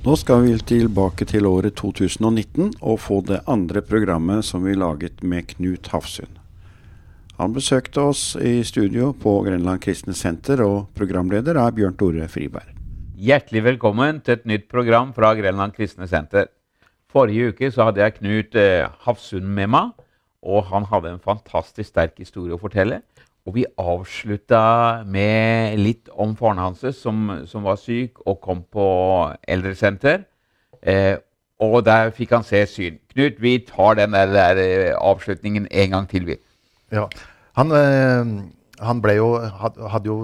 Nå skal vi tilbake til året 2019 og få det andre programmet som vi laget med Knut Hafsund. Han besøkte oss i studio på Grenland Kristne Senter, og programleder er Bjørn Tore Friberg. Hjertelig velkommen til et nytt program fra Grenland Kristne Senter. Forrige uke så hadde jeg Knut eh, Hafsund med meg, og han hadde en fantastisk sterk historie å fortelle. Og vi avslutta med litt om faren hans som, som, var syk og kom på eldresenter. Eh, og der fikk han se syn. Knut, vi tar den der, der eh, avslutningen en gang til, vi. Ja. Han, eh, han jo, hadde jo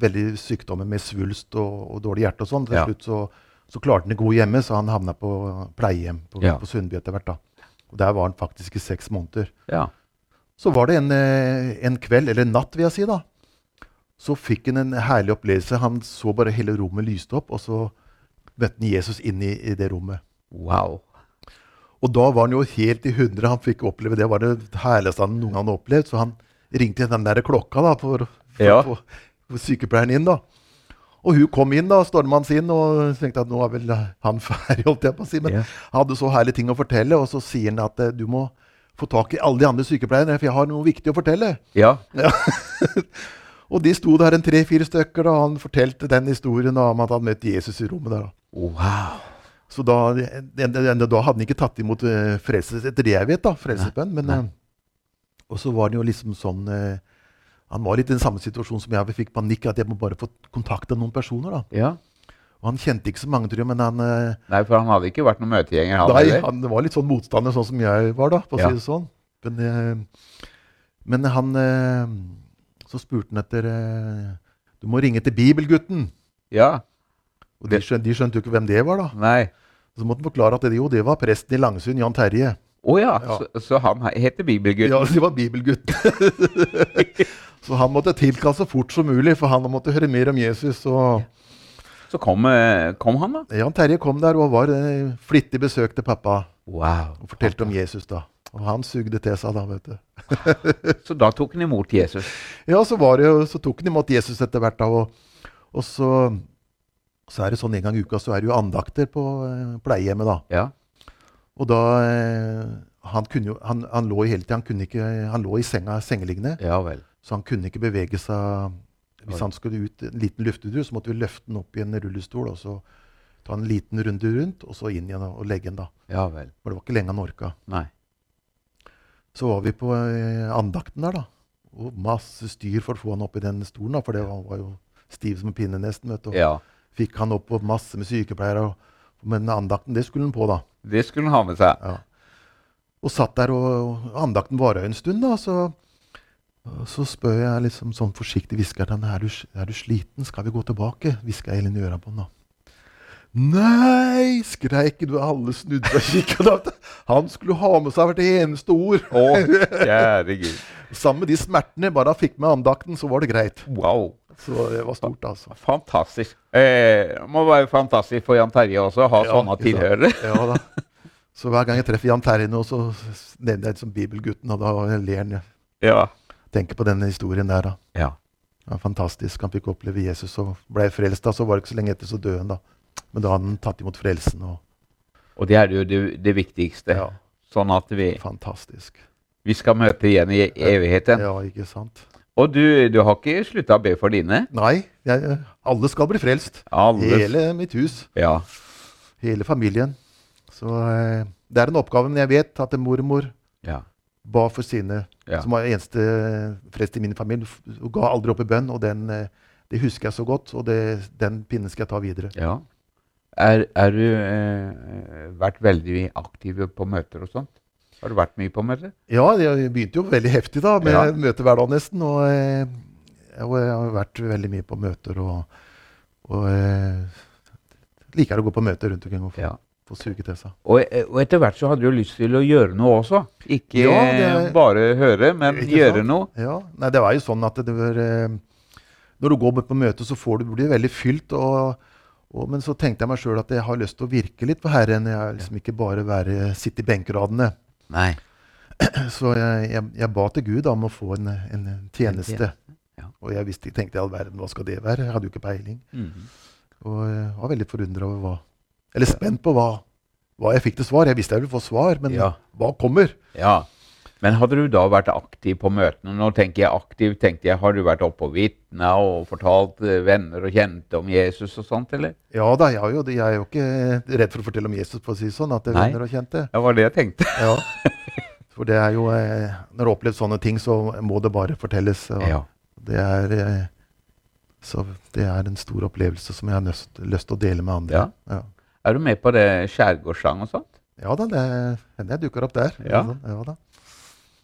veldig sykdommer med svulst og, og dårlig hjerte og sånn. Til ja. slutt så, så, klarte han det gode hjemme, så han havna på pleiehjem på, ja. på Sundby etter hvert. da. Og Der var han faktisk i seks måneder. Ja. Så var det en, eh, en, kveld, eller en natt, vil jeg si, da. Så fikk han en herlig opplevelse. Han så bare hele rommet lyste opp, og så møtte han Jesus inn i, i, det rommet. Wow. Og da var han jo helt i hundre. Han fikk oppleve det Det var det herligste han noen gang opplevd. Så han ringte den der klokka da, for, for ja. sykepleieren inn. da. Og hun kom inn, da, stormende inn, og tenkte at nå er vel han ferdig. holdt jeg på å si, Men ja. hadde så herlige ting å fortelle, og så sier han at eh, du må få tak i alle de andre sykepleierne, for jeg har noe viktig å fortelle. Ja. ja. og de sto der en tre-fire stykker, og han fortalte den historien om at han hadde møtt Jesus i rommet der. Wow. Så da, da, hadde han ikke tatt imot uh, frelses, etter det jeg vet, da, frelsesbønn. Men, uh, og så var det jo liksom sånn uh, Han var litt i den samme situasjonen som jeg fikk panikk, at jeg må bare få kontakta noen personer. da. Ja. Og Han kjente ikke så mange, tror jeg, men han eh, Nei, for han hadde ikke vært noen møtegjenger? Han, nei, han var litt sånn motstander, sånn som jeg var, da, på å ja. si det sånn. Men, eh, men han eh, Så spurte han etter Du må ringe til Bibelgutten. Ja. Og de skjønte, de skjønte jo ikke hvem det var, da. Nei. Så måtte han forklare at det, jo, det var presten i Langsund, Jan Terje. Å oh, ja. ja. Så, så, han heter Bibelgutten? Ja, det var Bibelgutten. så han måtte tilkalle så fort som mulig, for han måtte høre mer om Jesus. og... Så kom, eh, kom, han, da? Jan Terje kom der og var eh, flittig besøk til pappa. Wow. Og fortalte om Jesus, da. Og han sugde til seg da, vet du. så da tok han imot Jesus? Ja, så, var det, så tok han imot Jesus etter hvert. da, Og, og så, så, er det sånn en gang i uka så er det jo andakter på eh, pleiehjemmet. da. Ja. Og da han, jo, han, han, lå hele tida. Han, han lå i senga sengeliggende. Ja. Så han kunne ikke bevege seg hvis han skulle ut en liten luftetur, så måtte vi løfte den opp i en rullestol og så ta en liten runde rundt, og så inn igjen og legge den. da. Ja vel. For det var ikke lenge han orka. Nei. Så var vi på eh, andakten der, da. Og masse styr for å få han opp i den stolen, da, for det var, var jo stiv som en pinne nesten. vet du. Ja. Fikk han opp og masse med sykepleiere. Men andakten, det skulle han på, da. Det skulle han ha med seg. Ja. Og satt der, og andakten vara en stund, da. så så spør jeg liksom sånn forsiktig hvisker til er, er du sliten, skal vi gå tilbake? hvisker jeg Elin i øret på da. Nei! skreik du. Alle snudde og kikket. Han skulle ha med seg hvert eneste ord. Å, kjære Gud. Sammen med de smertene. Bare han fikk med andakten, så var det greit. Wow. Så det var stort, altså. Fantastisk. Eh, det må være fantastisk for Jan Terje også å ha ja, sånne tilhørere. ja da. Så hver gang jeg treffer Jan Terje nå, så nevner jeg som Bibelgutten, og da ler han. Ja tenker på denne historien der. da. Ja. Var fantastisk. Han fikk oppleve Jesus og ble frelst. da, Så var det ikke så lenge etter så døde han. da. Men da hadde han tatt imot frelsen. Og, og det er jo det, det viktigste. Ja. Sånn at vi Fantastisk. Vi skal møte igjen i evigheten. Ja, ikke sant. Og du, du har ikke slutta å be for dine? Nei. Jeg, alle skal bli frelst. Alle. Hele mitt hus. Ja. Hele familien. Så eh, det er en oppgave. Men jeg vet at mormor ja ba for sine, ja. som var eneste prest i min familie. Hun ga aldri opp i bønn, og den, eh, det husker jeg så godt. Og det, den pinnen skal jeg ta videre. Ja. Er, er du eh, vært veldig aktiv på møter og sånt? Har du vært mye på møter? Ja, jeg begynte jo veldig heftig da, med ja. møter hver dag nesten. Og, eh, og, jeg har vært veldig mye på møter. Og, og eh, liker å gå på møter rundt omkring. Ja få suge til seg. Og, og, etter hvert så hadde du lyst til å gjøre noe også? Ikke ja, det, bare høre, men gjøre sant? noe? Ja, Nei, det var jo sånn at det var eh, Når du går på møte, så får du, blir du veldig fylt. Og, og, men så tenkte jeg meg sjøl at jeg har lyst til å virke litt for Herren. Jeg liksom ikke bare være, sitte i benkeradene. Nei. Så jeg, jeg, jeg, ba til Gud om å få en, en tjeneste. Ja. Og jeg visste, tenkte i all verden, hva skal det være? Jeg hadde jo ikke peiling. Mm -hmm. Og jeg var veldig forundra over hva Eller spent på hva, hva jeg fikk til svar. Jeg visste jeg ville få svar, men Ja. hva kommer? Ja. Men hadde du da vært aktiv på møtene? Nå tenker jeg aktiv, tenkte jeg, har du vært oppe og vitna og fortalt eh, venner og kjente om Jesus og sånt, eller? Ja da, jeg jo, jeg er jo ikke redd for å fortelle om Jesus, for å si sånn. At det er Nei. venner og kjente. Det var det jeg tenkte. Ja. For det er jo eh, Når du har opplevd sånne ting, så må det bare fortelles. Ja. det, er, eh, så det er en stor opplevelse som jeg har lyst, lyst til å dele med andre. Ja. Ja, Er du med på det skjærgårdssang og sånt? ja da, det jeg dukker opp der. Ja. ja da.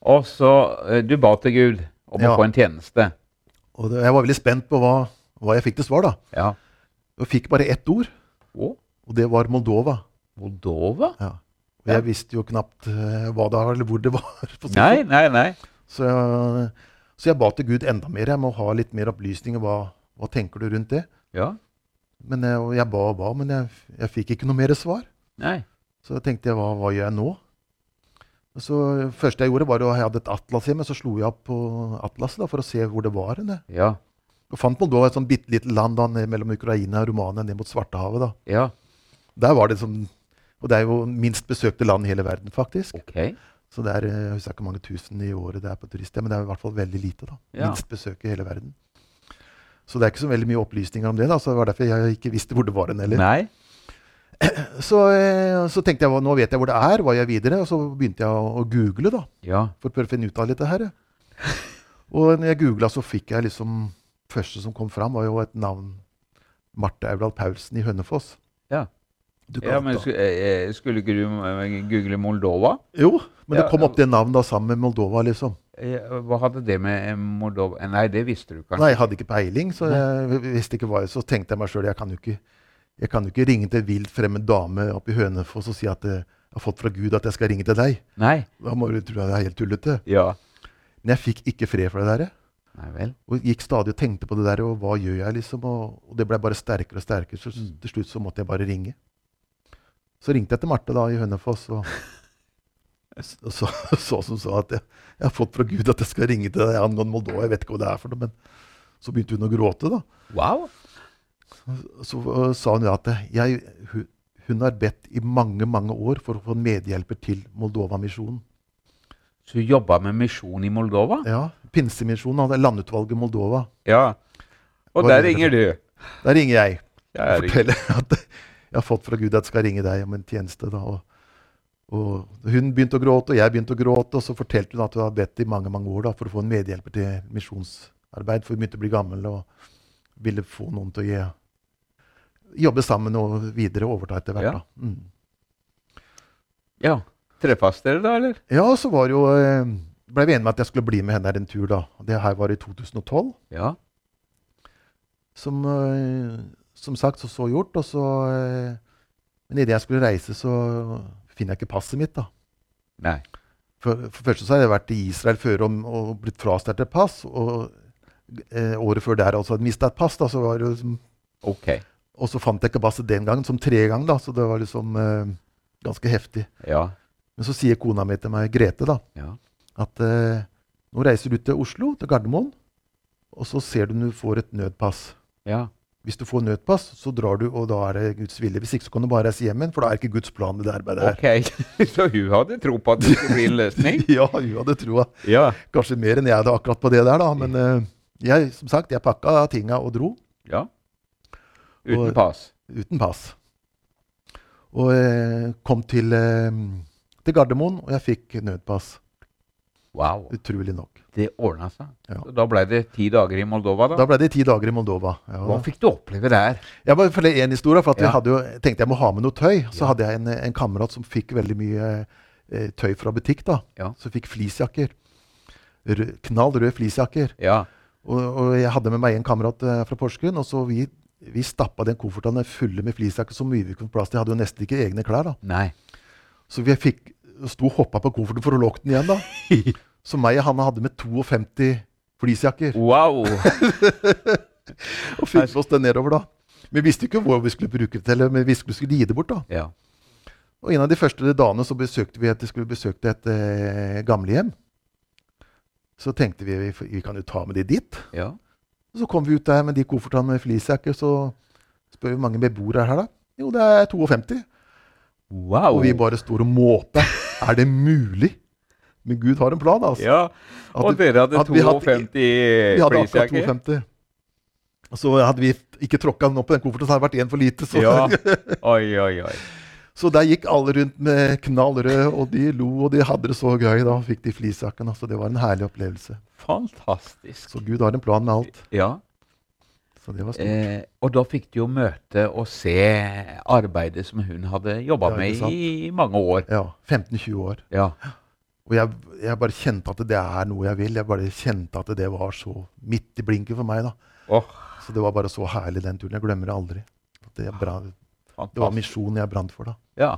Og så eh, Du ba til Gud om Ja. å få en tjeneste. Og det, jeg var veldig spent på hva, hva jeg fikk til svar. da. Ja. Jeg fikk bare ett ord, Å, og det var Moldova. Moldova? Ja. Og jeg visste jo knapt eh, hva det var, eller hvor det var. det Nei, sånn. nei, nei. Så, så jeg ba til Gud enda mer. Jeg må ha litt mer opplysninger. Hva, hva tenker du rundt det? Ja. Men jeg, jeg ba og ba, men jeg, jeg fikk ikke noe mer svar. Nei. Så tenkte jeg, hva, hva gjør jeg nå? Så første jeg gjorde, var å jeg hadde et atlas hjemme. Så slo jeg opp på atlaset da, for å se hvor det var. Det. Ja. Og fant Moldova et sånn bitte lite land da, ned mellom Ukraina og Romania, ned mot Svartehavet. da. Ja. Der var det som, Og det er jo minst besøkte land i hele verden, faktisk. Okay. Så det er jeg husker ikke mange tusen i året det er på turister, men det er i hvert fall veldig lite. da. Ja. Minst besøk i hele verden. Så det er ikke så veldig mye opplysninger om det. da, så Det var derfor jeg ikke visste hvor det var hen heller. Nei. Så, eh, så tenkte jeg nå vet jeg hvor det er, hva gjør jeg videre? Og så begynte jeg å, å google da, Ja. for å prøve å finne ut av dette her. Og når jeg googla, så fikk jeg liksom Første som kom fram, var jo et navn. Marte Aurdal Paulsen i Hønefoss. Ja. Ja men ta- sku- eh, eh, skulle ikke du google Moldova? Jo, men Ja, det kom opp det navnet da sammen med Moldova, liksom. Eh, Hva hadde det med eh, Moldova Eh, Nei, det visste du kanskje? Nei, jeg hadde ikke peiling, så jeg visste ikke hva jeg Så tenkte jeg meg sjøl jeg kan jo ikke jeg kan jo ikke ringe til en vilt fremmed dame oppe i Hønefoss og si at jeg har fått fra Gud at jeg skal ringe til deg. Nei. Da må du tro at jeg er helt tullete. Ja. Men jeg fikk ikke fred for det der. Nei vel. Og gikk stadig og tenkte på det der, og hva gjør jeg, liksom? Og, det ble bare sterkere og sterkere, så Mm. til slutt så måtte jeg bare ringe. Så ringte jeg til Marte da i Hønefoss, og så, så som sa at jeg, jeg har fått fra Gud at jeg skal ringe til deg angående Moldova. Jeg vet ikke hva det er for noe, men så begynte hun å gråte, da. Wow. Så øh, sa hun at jeg, hun, hun har bedt i mange, mange år for å få en medhjelper til Moldova-misjonen. Så hun jobba med misjon i Moldova? Ja, Pinsemisjonen, hadde landutvalget Moldova. Ja. Og der er ringer du. Der ringer jeg. Ja, og forteller at jeg har fått fra Gud at jeg skal ringe deg om en tjeneste. Da. Og, og hun begynte å gråte, og jeg begynte å gråte, og så fortalte hun at hun hadde bedt i mange mange år da, for å få en medhjelper til misjonsarbeid, for hun begynte å bli gammel og ville få noen til å gi, jobbe sammen og videre overta etter hvert. Ja. Da. Mm. Ja. Treffes dere da, eller? Ja, så var jo, eh, ble vi enige med at jeg skulle bli med henne her en tur. da. Det her var i 2012. Ja. Som, eh, som sagt, så så gjort. Og så, eh, men idet jeg skulle reise, så finner jeg ikke passet mitt. da. Nei. For, for først så har jeg vært i Israel før og, og blitt frastjålet et pass. Og eh, året før der altså hadde mista et pass. da, så var det liksom, Ok. Og så fant jeg ikke passet den gangen, som tre ganger. da, Så det var liksom eh, ganske heftig. Ja. Men så sier kona mi til meg, Grete, da, Ja. at eh, nå reiser du til Oslo, til Gardermoen, og så ser du om du får et nødpass. Ja. Hvis du får nødpass, så drar du, og da er det Guds vilje. Hvis ikke så kan du bare reise hjem igjen, for da er ikke Guds plan med det arbeidet her. Ok. Så hun hadde tro på at det skulle bli en løsning? Ja, hun hadde troa. Ja. Kanskje mer enn jeg hadde akkurat på det der, da. Men uh, jeg, som sagt, jeg pakka tinga og dro. ja. Uten Og- pass? Uten pass. Og uh, kom til, uh, til Gardermoen, og jeg fikk nødpass. Wow. Utrolig nok. Det ordna seg. Ja. Da ble det ti dager i Moldova, da? Da ble det ti dager i Moldova. Ja. Hva fikk du oppleve der? Jeg bare følger én historie. for Ja. jeg hadde jo, tenkte jeg må ha med noe tøy. Så hadde jeg en, en kamerat som fikk veldig mye eh, tøy fra butikk. da. Ja. Som fikk fleecejakker. Knall røde fleecejakker. Ja. Og, og jeg hadde med meg en kamerat eh, fra Porsgrunn. og så vi, vi stappa den koffertene fulle med fleecejakker så mye vi kunne plass til. Jeg hadde jo nesten ikke egne klær. da. Nei. Så vi fikk, sto og hoppa på kofferten for å lukke den igjen. da. Så meg og han hadde med 52 fleecejakker. Wow! Og fylte oss det nedover, da. Vi visste ikke hvor vi skulle bruke det til, eller men vi skulle skulle gi det bort. da. Ja. Og en av de første dagene så besøkte vi et, skulle besøke et eh, gamlehjem. Så tenkte vi, vi vi kan jo ta med de dit. ja. Og så kom vi ut der med de koffertene med fleecejakker. Så spør vi hvor mange beboere er her, da. Jo, det er 52. Wow. Og vi bare står og måper. Er det mulig? Men Gud har en plan, altså. Ja, og at, dere hadde hadde vi hatt- 52 Vi hadde akkurat fleecejakker? 52. Så hadde vi ikke tråkka den opp på den kofferten, så hadde det vært én for lite. Så, Ja. Oi, oi, oi. så der gikk alle rundt med knallrød, og de lo, og de hadde det så gøy. Da fikk de fleecejakken. Så det var en herlig opplevelse. Fantastisk. Så Gud har en plan med alt. Ja. Så det var stort. Eh, og da fikk du jo møte og se arbeidet som hun hadde jobba Ja, med i mange år. Ja, 15-20 år. Ja. Og jeg, jeg bare kjente at det er noe jeg vil. Jeg bare kjente at det var så midt i blinken for meg. da. Oh. Så det var bare så herlig den turen. Jeg glemmer det aldri. Det, bra, det var misjonen jeg brant for, da. Ja.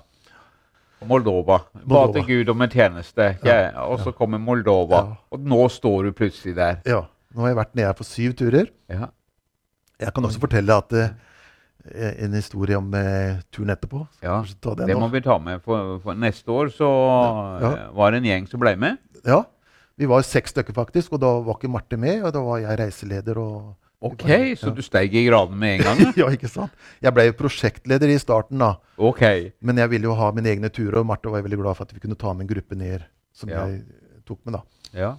Og Moldova. Ba til Gud om en tjeneste. Ja, og så kommer Moldova. Og nå står du plutselig der. Ja. Nå har jeg vært nede på syv turer. Ja. Jeg kan også fortelle at uh, en historie om uh, turen etterpå. Ja, den Det må vi ta med. For, for neste år så Ja. eh, var det en gjeng som ble med. Ja. Vi var seks stykker, faktisk, og da var ikke Marte med. Og da var jeg reiseleder og Ok, Ja. så du steig i graden med en gang? ja? Ikke sant? Jeg ble jo prosjektleder i starten, da. Ok. Men jeg ville jo ha mine egne turer, og Marte var veldig glad for at vi kunne ta med en gruppe ned. Som Ja. jeg tok med, da. Ja.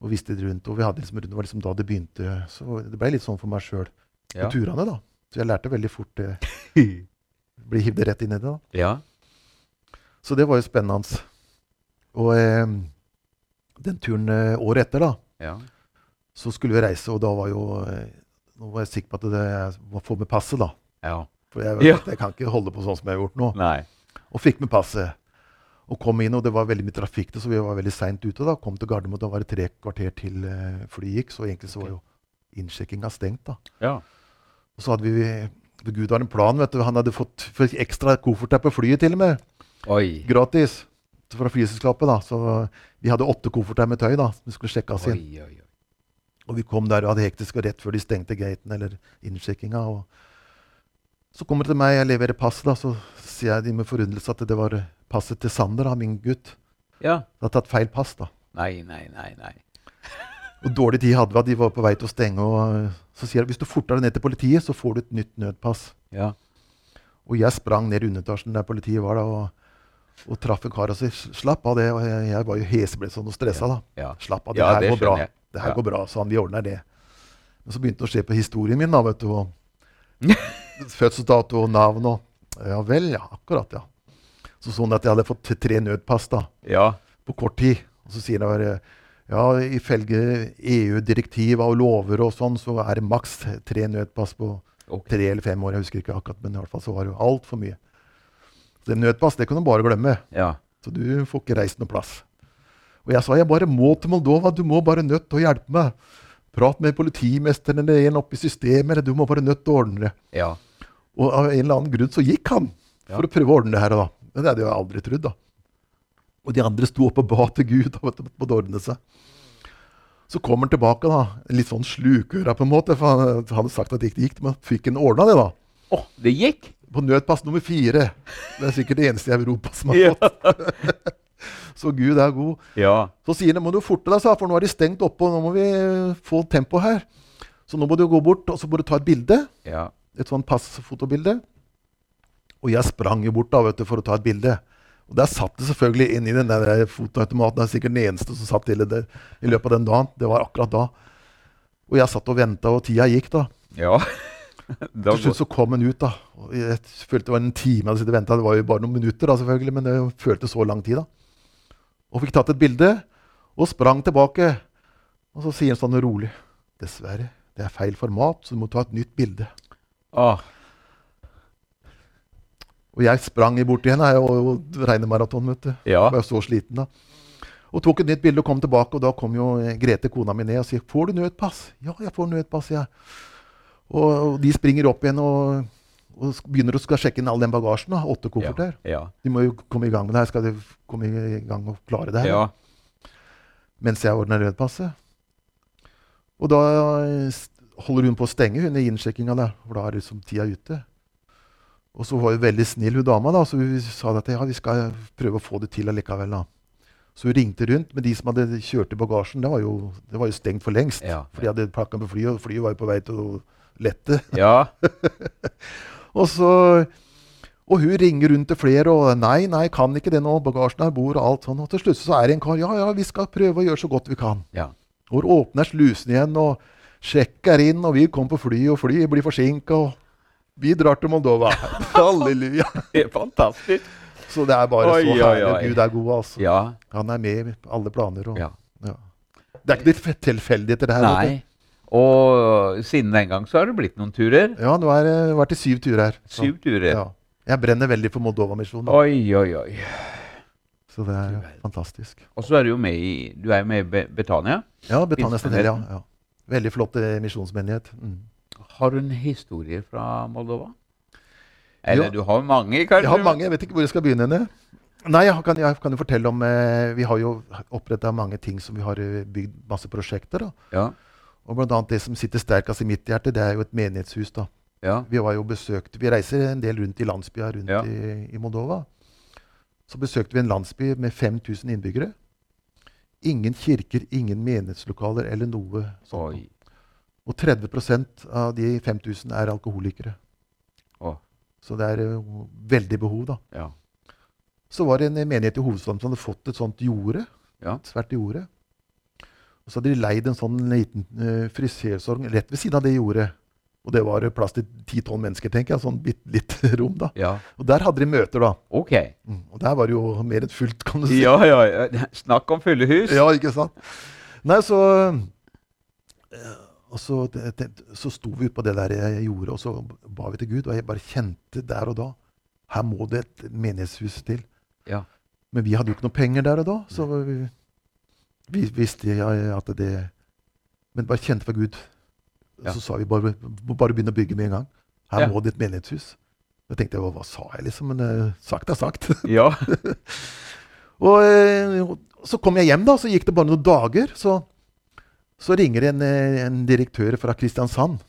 Og visste det rundt. Og vi hadde liksom, det var liksom da det begynte. Så det ble litt sånn for meg sjøl Ja. på turene, da. Så jeg lærte veldig fort det. Bli hivd rett inn i det, da. ja. Så det var jo spennende. Og eh, den turen eh, året etter, da, ja. så skulle vi reise, og da var jo eh, Nå var jeg sikker på at det, jeg må få med passet, da. Ja. For jeg, Ja. jeg kan ikke holde på sånn som jeg har gjort nå. Nei. Og fikk med passet. Og kom inn, og det var veldig mye trafikk, så vi var veldig seint ute. da. Kom til Gardermoen, da var det tre kvarter til eh, flyet gikk, så egentlig så var jo innsjekkinga stengt. da. Ja. Og så hadde vi Gud har en plan, vet du. Han hadde fått ekstra kofferter på flyet, til og med. Oi. Gratis. Fra flyselskapet, da. Så vi hadde åtte kofferter med tøy da, som vi skulle sjekke oss inn. Oi, oi, oi. Og vi kom der og hadde hektisk og rett før de stengte gaten, eller innsjekkinga. Så kommer det til meg, jeg leverer passet, da, så sier jeg de med forundrelse at det var passet til Sander, da, min gutt. Ja. Det hadde tatt feil pass, da. Nei, nei, nei. nei. Og dårlig tid hadde vi, de var på vei til å stenge. og øh, Så sier jeg hvis du forter deg ned til politiet, så får du et nytt nødpass. Ja. Og jeg sprang ned i underetasjen der politiet var, da, og, og traff en kar og sa slapp av det. Og jeg, jeg var jo heseblessom og stressa, da. Ja. Slapp av, det Ja, her det går bra. jeg. Det her går bra, sa han. Vi ordner det. Men så begynte han å se på historien min, da, vet du. Og fødselsdato og navn og Ja vel, ja. Akkurat, ja. Så så han at jeg hadde fått tre nødpass da, Ja. på kort tid. Og så sier han ja, ifølge EU-direktiv og lover og sånn, så er det maks tre nødpass på okay. tre eller fem år. Jeg husker ikke akkurat, men i hvert fall så var det altfor mye. Så det nødpass, det kan du bare glemme. Ja. Så du får ikke reist noe plass. Og jeg sa jeg bare må til Moldova, du må bare nødt til å hjelpe meg. Prat med politimesteren eller en oppe i systemet, eller du må bare nødt til å ordne det. Ja. Og av en eller annen grunn så gikk han Ja. for å prøve å ordne det her. Da. Men det hadde jeg aldri trodd. da. Og de andre sto opp og ba til Gud om at på å ordne seg. Så kommer han tilbake, da, litt sånn slukøra på en måte, for han, hadde sagt at det ikke gikk, men fikk han ordna det, da. Oh, det gikk? På nødpass nummer fire. Det er sikkert det eneste i Europa som har fått. Så Gud er god. Ja. Så sier han må du forte deg, for nå er de stengt oppe, og nå må vi få tempo her. Så nå må du gå bort og så må du ta et bilde. Ja. Et sånn passfotobilde. Og jeg sprang jo bort da, vet du, for å ta et bilde. Og der satt det selvfølgelig inn i den der fotoautomaten. Det er sikkert den eneste som satt til det i løpet av den dagen. Det var akkurat da. Og jeg satt og venta, og tida gikk, da. ja. Til slutt så kom han ut, da. Og jeg følte det var en time jeg hadde sittet og ventet. Det var jo bare noen minutter, da, selvfølgelig, men det føltes så lang tid. da. Og fikk tatt et bilde, og sprang tilbake. Og så sier han sånn rolig Dessverre, det er feil format, så du må ta et nytt bilde. Åh, Og jeg sprang bort igjen, jeg, og, og regnemaraton, vet du. Ja. Jeg var så sliten da. Og tok et nytt bilde og kom tilbake, og da kom jo Grete, kona mi, ned og sier 'Får du nødpass?' 'Ja, jeg får nødpass', jeg. Og, og de springer opp igjen og, og begynner å sjekke inn all den bagasjen. da, Åtte kofferter. Ja. De må jo komme i gang med det her. Skal de komme i gang og klare det her? Ja. Mens jeg ordner nødpasset. Og da eh, holder hun på å stenge hun i innsjekkinga der, for da er liksom tida ute. Og så var hun veldig snill, hun dama, da, så hun sa at ja, vi skal prøve å få det til allikevel. da. Så hun ringte rundt med de som hadde kjørt i bagasjen. Det var jo, det var jo stengt for lengst. Ja. For de hadde pakka med flyet, og flyet var jo på vei til å lette. Ja. Og så Og hun ringer rundt til flere og 'Nei, nei, kan ikke det nå. Bagasjen er bord og alt sånn.' Og til slutt så er det en kar 'Ja, ja, vi skal prøve å gjøre så godt vi kan'. Ja. Og åpner slusene igjen, og sjekker inn, og vi kommer på fly, og flyet blir forsinka, vi drar til Moldova. Halleluja. Det er fantastisk. Så det er bare Oi, så herlig. oi. Gud er god, altså. Ja. Han er med i alle planer. Og, ja. ja. Det er ikke litt tilfeldigheter, det her. vet Nei. Og siden den gang så har det blitt noen turer. Ja, nå har jeg vært i syv turer her. Så, Syv turer. Ja. Jeg brenner veldig for Moldova-misjonen. Oi, oi, oi. Så det er fantastisk. Og så er du jo med i Du er med i Betania. Ja, Betania Stenel, ja. Ja. Veldig flott eh, misjonsmenighet. Mm. Har du en historie fra Moldova? Eller du har mange, kanskje? Jeg har mange, jeg vet ikke hvor jeg skal begynne. henne. Nei, jeg kan, jeg kan jo fortelle om eh, Vi har jo oppretta mange ting som vi har eh, bygd masse prosjekter. da. Ja. Og blant annet det som sitter sterkest i mitt hjerte, det er jo et menighetshus. da. ja. Vi var jo besøkt, vi reiser en del rundt i landsbyer rundt Ja. i, i Moldova. Så besøkte vi en landsby med 5000 innbyggere. Ingen kirker, ingen menighetslokaler eller noe sånt. Oi. Og 30% av de 5000 er alkoholikere. Åh. Så det er veldig behov, da. Ja. Så var det en menighet i hovedstaden som hadde fått et sånt jorde. Ja. Et svært jorde. Og så hadde de leid en sånn liten uh, frisersorg rett ved siden av det jordet. Og det var plass til 10-12 mennesker, tenker jeg. Sånn bitte litt rom, da. ja. Og der hadde de møter, da. Ok. Mm. Og der var det jo mer enn fullt, kan du si. Ja, ja. Snakk om fulle hus. Ja, ikke sant? Nei, så eh, Og så, så sto vi utpå det der jeg gjorde, og så ba vi til Gud. Og jeg bare kjente der og da Her må det et menighetshus til. Ja. Men vi hadde jo ikke noe penger der og da, så vi, vi visste ja, at det Men bare kjente for Gud. Ja. Så sa vi bare, bare begynne å bygge med en gang. Her må det et menighetshus. Da tenkte jeg hva, hva sa jeg, liksom? Men uh, sagt er sagt. Ja. Og uh, så kom jeg hjem, da, så gikk det bare noen dager. Så, så ringer en, eh, en direktør fra Kristiansand,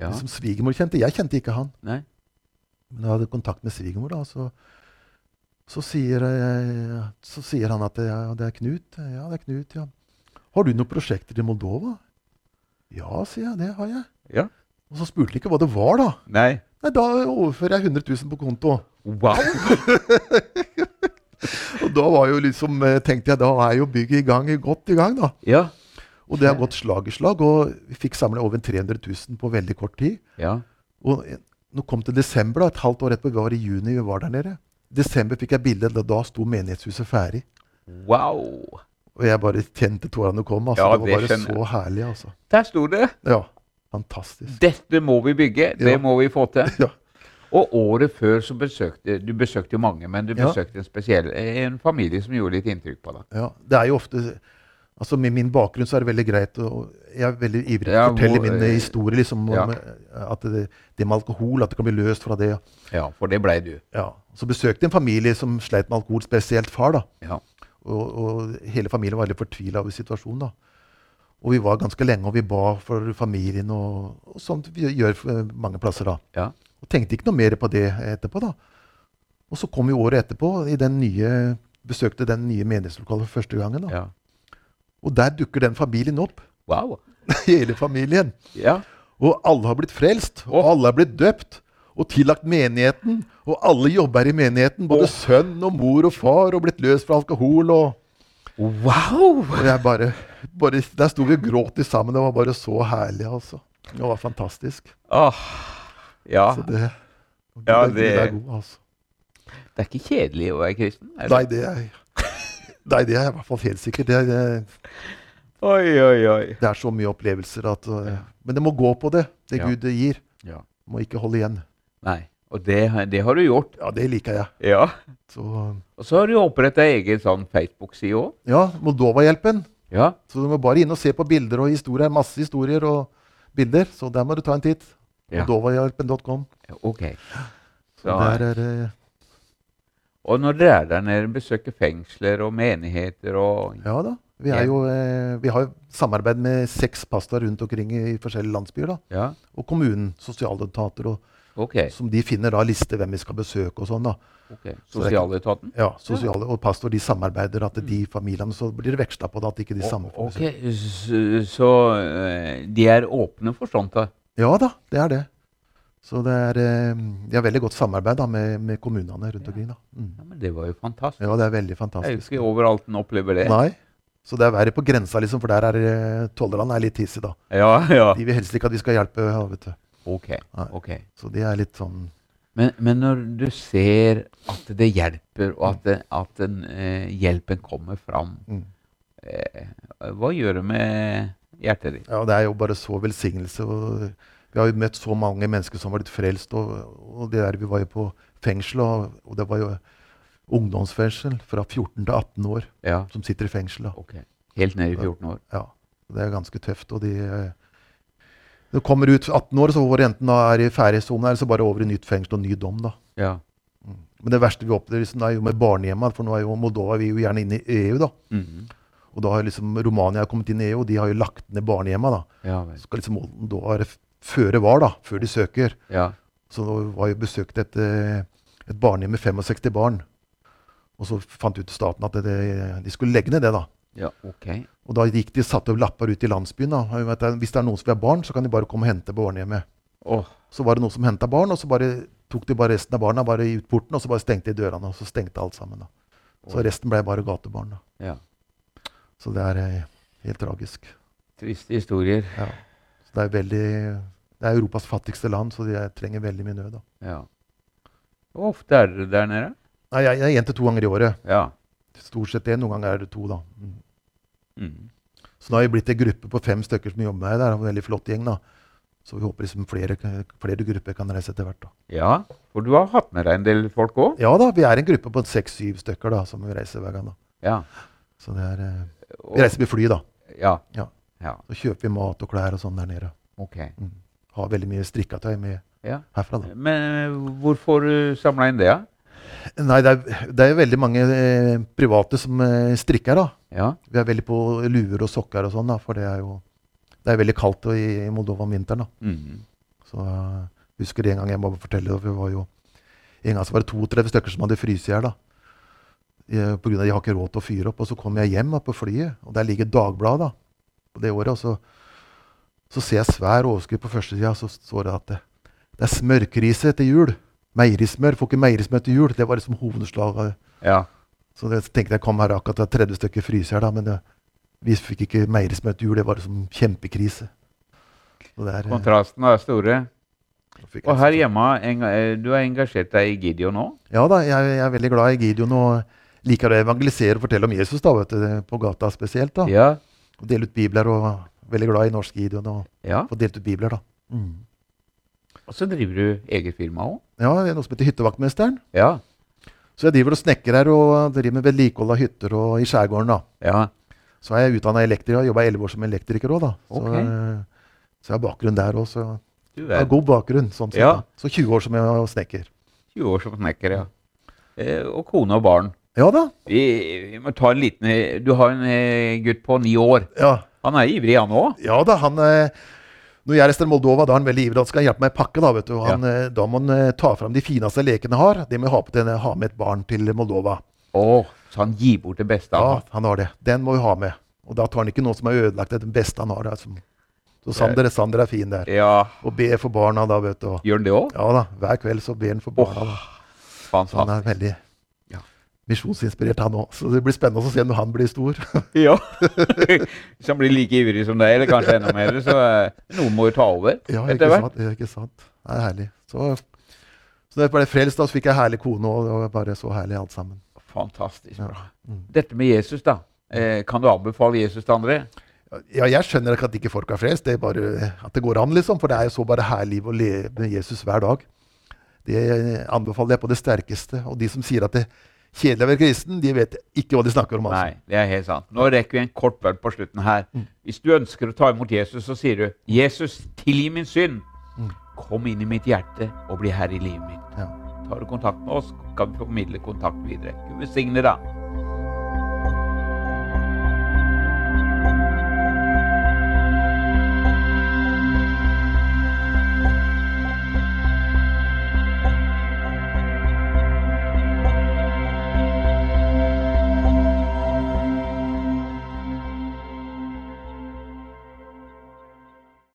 ja. som svigermor kjente. Jeg kjente ikke han, Nei. men jeg hadde kontakt med svigermor. da, så, så, sier, eh, så sier han at ja, det er Knut. Ja, det er Knut, ja. Har du noen prosjekter i Moldova? Ja, sier jeg. Det har jeg. Ja. Og så spurte de ikke hva det var, da. Nei. Nei, Da overfører jeg 100 000 på konto. Wow. Og da var jo liksom, eh, tenkte jeg, da er jo bygget i gang, godt i gang, da. Ja. Og det har gått slag i slag, og vi fikk samla over 300 000 på veldig kort tid. Ja. Og nå kom til desember, da, et halvt år etterpå, vi var i juni, vi var der nede. I desember fikk jeg bilde, da, da sto menighetshuset ferdig. Wow. Og jeg bare kjente tårene komme. Altså. Ja, det det var bare skjønner så herlig, altså. Der sto det. Ja, fantastisk. Dette må vi bygge. Det Ja. må vi få til. Ja. Og året før så besøkte Du besøkte mange, men du besøkte en spesiell en familie som gjorde litt inntrykk på deg. Ja, det er jo ofte Altså Med min bakgrunn så er det veldig greit Jeg er veldig ivrig til å fortelle hvor- min eh, historie. liksom om, eh, At det, det med alkohol, at det kan bli løst fra det. Ja, for det blei du. Ja. Så besøkte jeg en familie som sleit med alkohol, spesielt far. da. Ja. Og, og hele familien var veldig fortvila over situasjonen. da. Og vi var ganske lenge, og vi ba for familien, og, og sånt vi gjør mange plasser. da. Ja. Og tenkte ikke noe mer på det etterpå. da. Og så kom vi året etterpå, i den nye, besøkte den nye menighetslokalet for første gangen. da. ja. Og der dukker den familien opp. Wow. Hele familien. Ja. Og alle har blitt frelst, og alle har blitt døpt. Og tillagt menigheten. Og alle jobber i menigheten. Både oh. sønn og mor og far, og blitt løst fra alkohol. og... Wow! Og jeg bare, bare Der sto vi og gråt sammen. Det var bare så herlig, altså. Det var fantastisk. Oh, Ja. Så det, Ja, det, det- er god, altså. Det er ikke kjedelig å være kristen? er det? Nei, det er Nei, det er i hvert fall helt sikkert. Det er, Oi, oi, oi. det er så mye opplevelser at ja. Men det må gå på det, det Ja. Gud gir. Ja. Må ikke holde igjen. Nei. Og det, det har du gjort. Ja, det liker jeg. Ja. Så Og så har du oppretta egen sånn Facebook-side òg. ja, Moldova-hjelpen. Ja. Så du må bare inn og se på bilder og historier. Masse historier og bilder. Så der må du ta en titt. Ja. Moldovahjelpen.com. Ok. Så Så, der er det og når dere er der nede, besøker fengsler og menigheter og Ja da. Vi, jo, eh, vi har jo samarbeid med seks pastorer rundt omkring i forskjellige landsbyer. da. Ja, Og kommunen, sosialetater, og, okay. som de finner da liste hvem vi skal besøke og sånn. da. Okay. Sosialetaten? Ja, sosiale og pastor de samarbeider at de familiene så blir det veksla på det at ikke de samme får Mm. Ok. Så, så eh, de er åpne for sånt? da? Ja da, det er det. Så det er, eh, de har veldig godt samarbeid da, med, med kommunene rundt omkring. da. Mm. Ja, men det var jo fantastisk. Ja, det er veldig fantastisk. er jo ikke overalt en opplever det. Nei. Så det er verre på grensa, liksom, for der er eh, tollerne er litt hissige, da. Ja, ja. De vil helst ikke at vi skal hjelpe. Ja, vet du. Ok. Nei. ok. Så de er litt sånn Men, men når du ser at det hjelper, og at, det, at den, eh, hjelpen kommer fram, mm. eh, hva gjør det med hjertet ditt? Ja, det er jo bare så velsignelse. og Vi har jo møtt så mange mennesker som har blitt frelst. Og, og det der, Vi var jo på fengsel, og, og det var jo ungdomsfengsel fra 14 til 18 år Ja, som sitter i fengsel. Okay. Helt ned i 14 år. Ja, Det er ganske tøft. og de... eh, Når du kommer ut 18 år, så hvor enten da er i ferdigsone, eller så bare over i nytt fengsel og ny dom. da. Ja. Mm. Men det verste vi opplever liksom, er jo med barnehjemmene, for nå er jo Moldova vi er jo gjerne inne i EU. da. Mhm. Og da har liksom Romania kommet inn i EU, og de har jo lagt ned barnehjemmene. da. ja vel. Skal liksom Moldova føre var, da, før de søker. Ja. Så var jeg besøkt et, eh, et barnehjem med 65 barn. Og så fant ut staten at det, de skulle legge ned det. da. ja, okay. Og da gikk de satte lapper ut i landsbyen. da. Vet Hvis det er noen som vil ha barn, så kan de bare komme og hente på barnehjemmet. Oh. Så var det noen som henta barn, og så bare tok de bare resten av barna bare ut porten, og så bare stengte de dørene. Og så stengte alt sammen. da. Så oh. resten ble bare gatebarn. da. ja. Så det er eh, helt tragisk. Triste historier. Ja. Det er veldig Det er Europas fattigste land, så de trenger veldig mye nød. Ja. Hvor ofte er dere der nede? Nei, jeg, jeg er én til to ganger i året. Ja. Stort sett det. Noen ganger er det to, da. Mm. Mm. Så nå har vi blitt en gruppe på fem stykker som jobber med det. Det er en veldig flott gjeng. da. Så vi håper liksom flere, flere grupper kan reise etter hvert. da. Ja, for du har hatt med deg en del folk òg? Ja da, vi er en gruppe på seks-syv stykker da, som vi reiser hver gang. da. Ja. Så det er, eh, Vi reiser med fly, da. Ja. Ja. Ja. Så kjøper vi mat og klær og sånn der nede. Okay. Mm. Har veldig mye strikketøy med Ja. herfra. da. Men hvorfor du samla inn det, Ja? Nei, det er, det er veldig mange eh, private som eh, strikker. da. Ja. Vi er veldig på luer og sokker og sånn, da, for det er jo det er veldig kaldt i, i Moldova om vinteren. da. Mhm. Så uh, husker en gang jeg må fortelle det var jo En gang så var det 32 stykker som hadde fryst i hjel. Eh, at de har ikke råd til å fyre opp. Og så kom jeg hjem da, på flyet, og der ligger Dagbladet da, på det året. Og så, så ser jeg svær overskrift på førstesida, så står det at det, det er smørkrise til jul. Meierismør. Får ikke meierismør til jul. Det var liksom hovedslaget. ja. Så det, så tenkte jeg kom her akkurat det er 30 stykker fryser her, da, men det, vi fikk ikke meierismør til jul. Det var liksom kjempekrise. Der, er, eh, Kontrasten er store. Og her hjemme, eh, du har engasjert deg i Gideon nå? Ja da, jeg, jeg er veldig glad i Gideon og liker å evangelisere og fortelle om Jesus da, vet du, på gata spesielt. da. Ja. Og dele ut bibler og veldig glad i norsk Gideon og ja. få delt ut bibler. da. Mm. Og så driver du eget firma òg? Ja, det er noe som heter Hyttevaktmesteren. Ja. Så jeg driver og snekker her og driver med vedlikehold av hytter og i skjærgården. da. ja. Så er jeg utdanna elektriker og jobba elleve år som elektriker òg, da. Så, Ok. eh, så jeg har bakgrunn der òg. Så jeg har god bakgrunn. sånn sett. Ja. da. Så 20 år som jeg snekker. 20 år som snekker, ja. Eh, og kone og barn. Ja da. Vi, vi må ta en liten eh, Du har en eh, gutt på ni år. Ja, Han er ivrig, han òg? ja da, han eh, Når jeg reiser til Moldova, da er han veldig ivrig. Han skal hjelpe meg å pakke. Da vet du. Han, ja. da må han eh, ta fram de fineste lekene han har. Det må ha, til, ha med et barn til Moldova. Å, så han gir bort det beste han Ja, han har det. Den må vi ha med. Og da tar han ikke noe som er ødelagt. Det er den beste han har. Er så Sander, Sander er fin der. Ja. Og ber for barna da, vet du. Gjør han det òg? Ja da, hver kveld så ber han for barna. da. Så han er veldig. Misjonsinspirert, han òg. Så det blir spennende å se når han blir stor. Ja. Hvis han blir like ivrig som deg, eller kanskje enda mer, så eh, noen må jo ta over Ja, ikke sant? Ja, ikke sant? Det er herlig. Så, så da jeg ble frelst, da, så fikk jeg herlig kone, og det var bare så herlig alt sammen. Fantastisk Ja. bra. Mm. Dette med Jesus, da. Eh, kan du anbefale Jesus til andre? Ja, jeg skjønner ikke at ikke folk er frelst, det er bare at det går an, liksom. For det er jo så bare herlig å leve med Jesus hver dag. Det anbefaler jeg på det sterkeste. Og de som sier at det kjedelig å være kristen, de vet ikke hva de snakker om. altså. Nei, det er helt sant. Nå rekker vi en kort bønn på slutten her. Mm. Hvis du ønsker å ta imot Jesus, så sier du 'Jesus, tilgi min synd'. Mm. Kom inn i mitt hjerte og bli herre i livet mitt. Ja. Tar du kontakt med oss, kan vi formidle kontakt videre. Gud velsigne deg.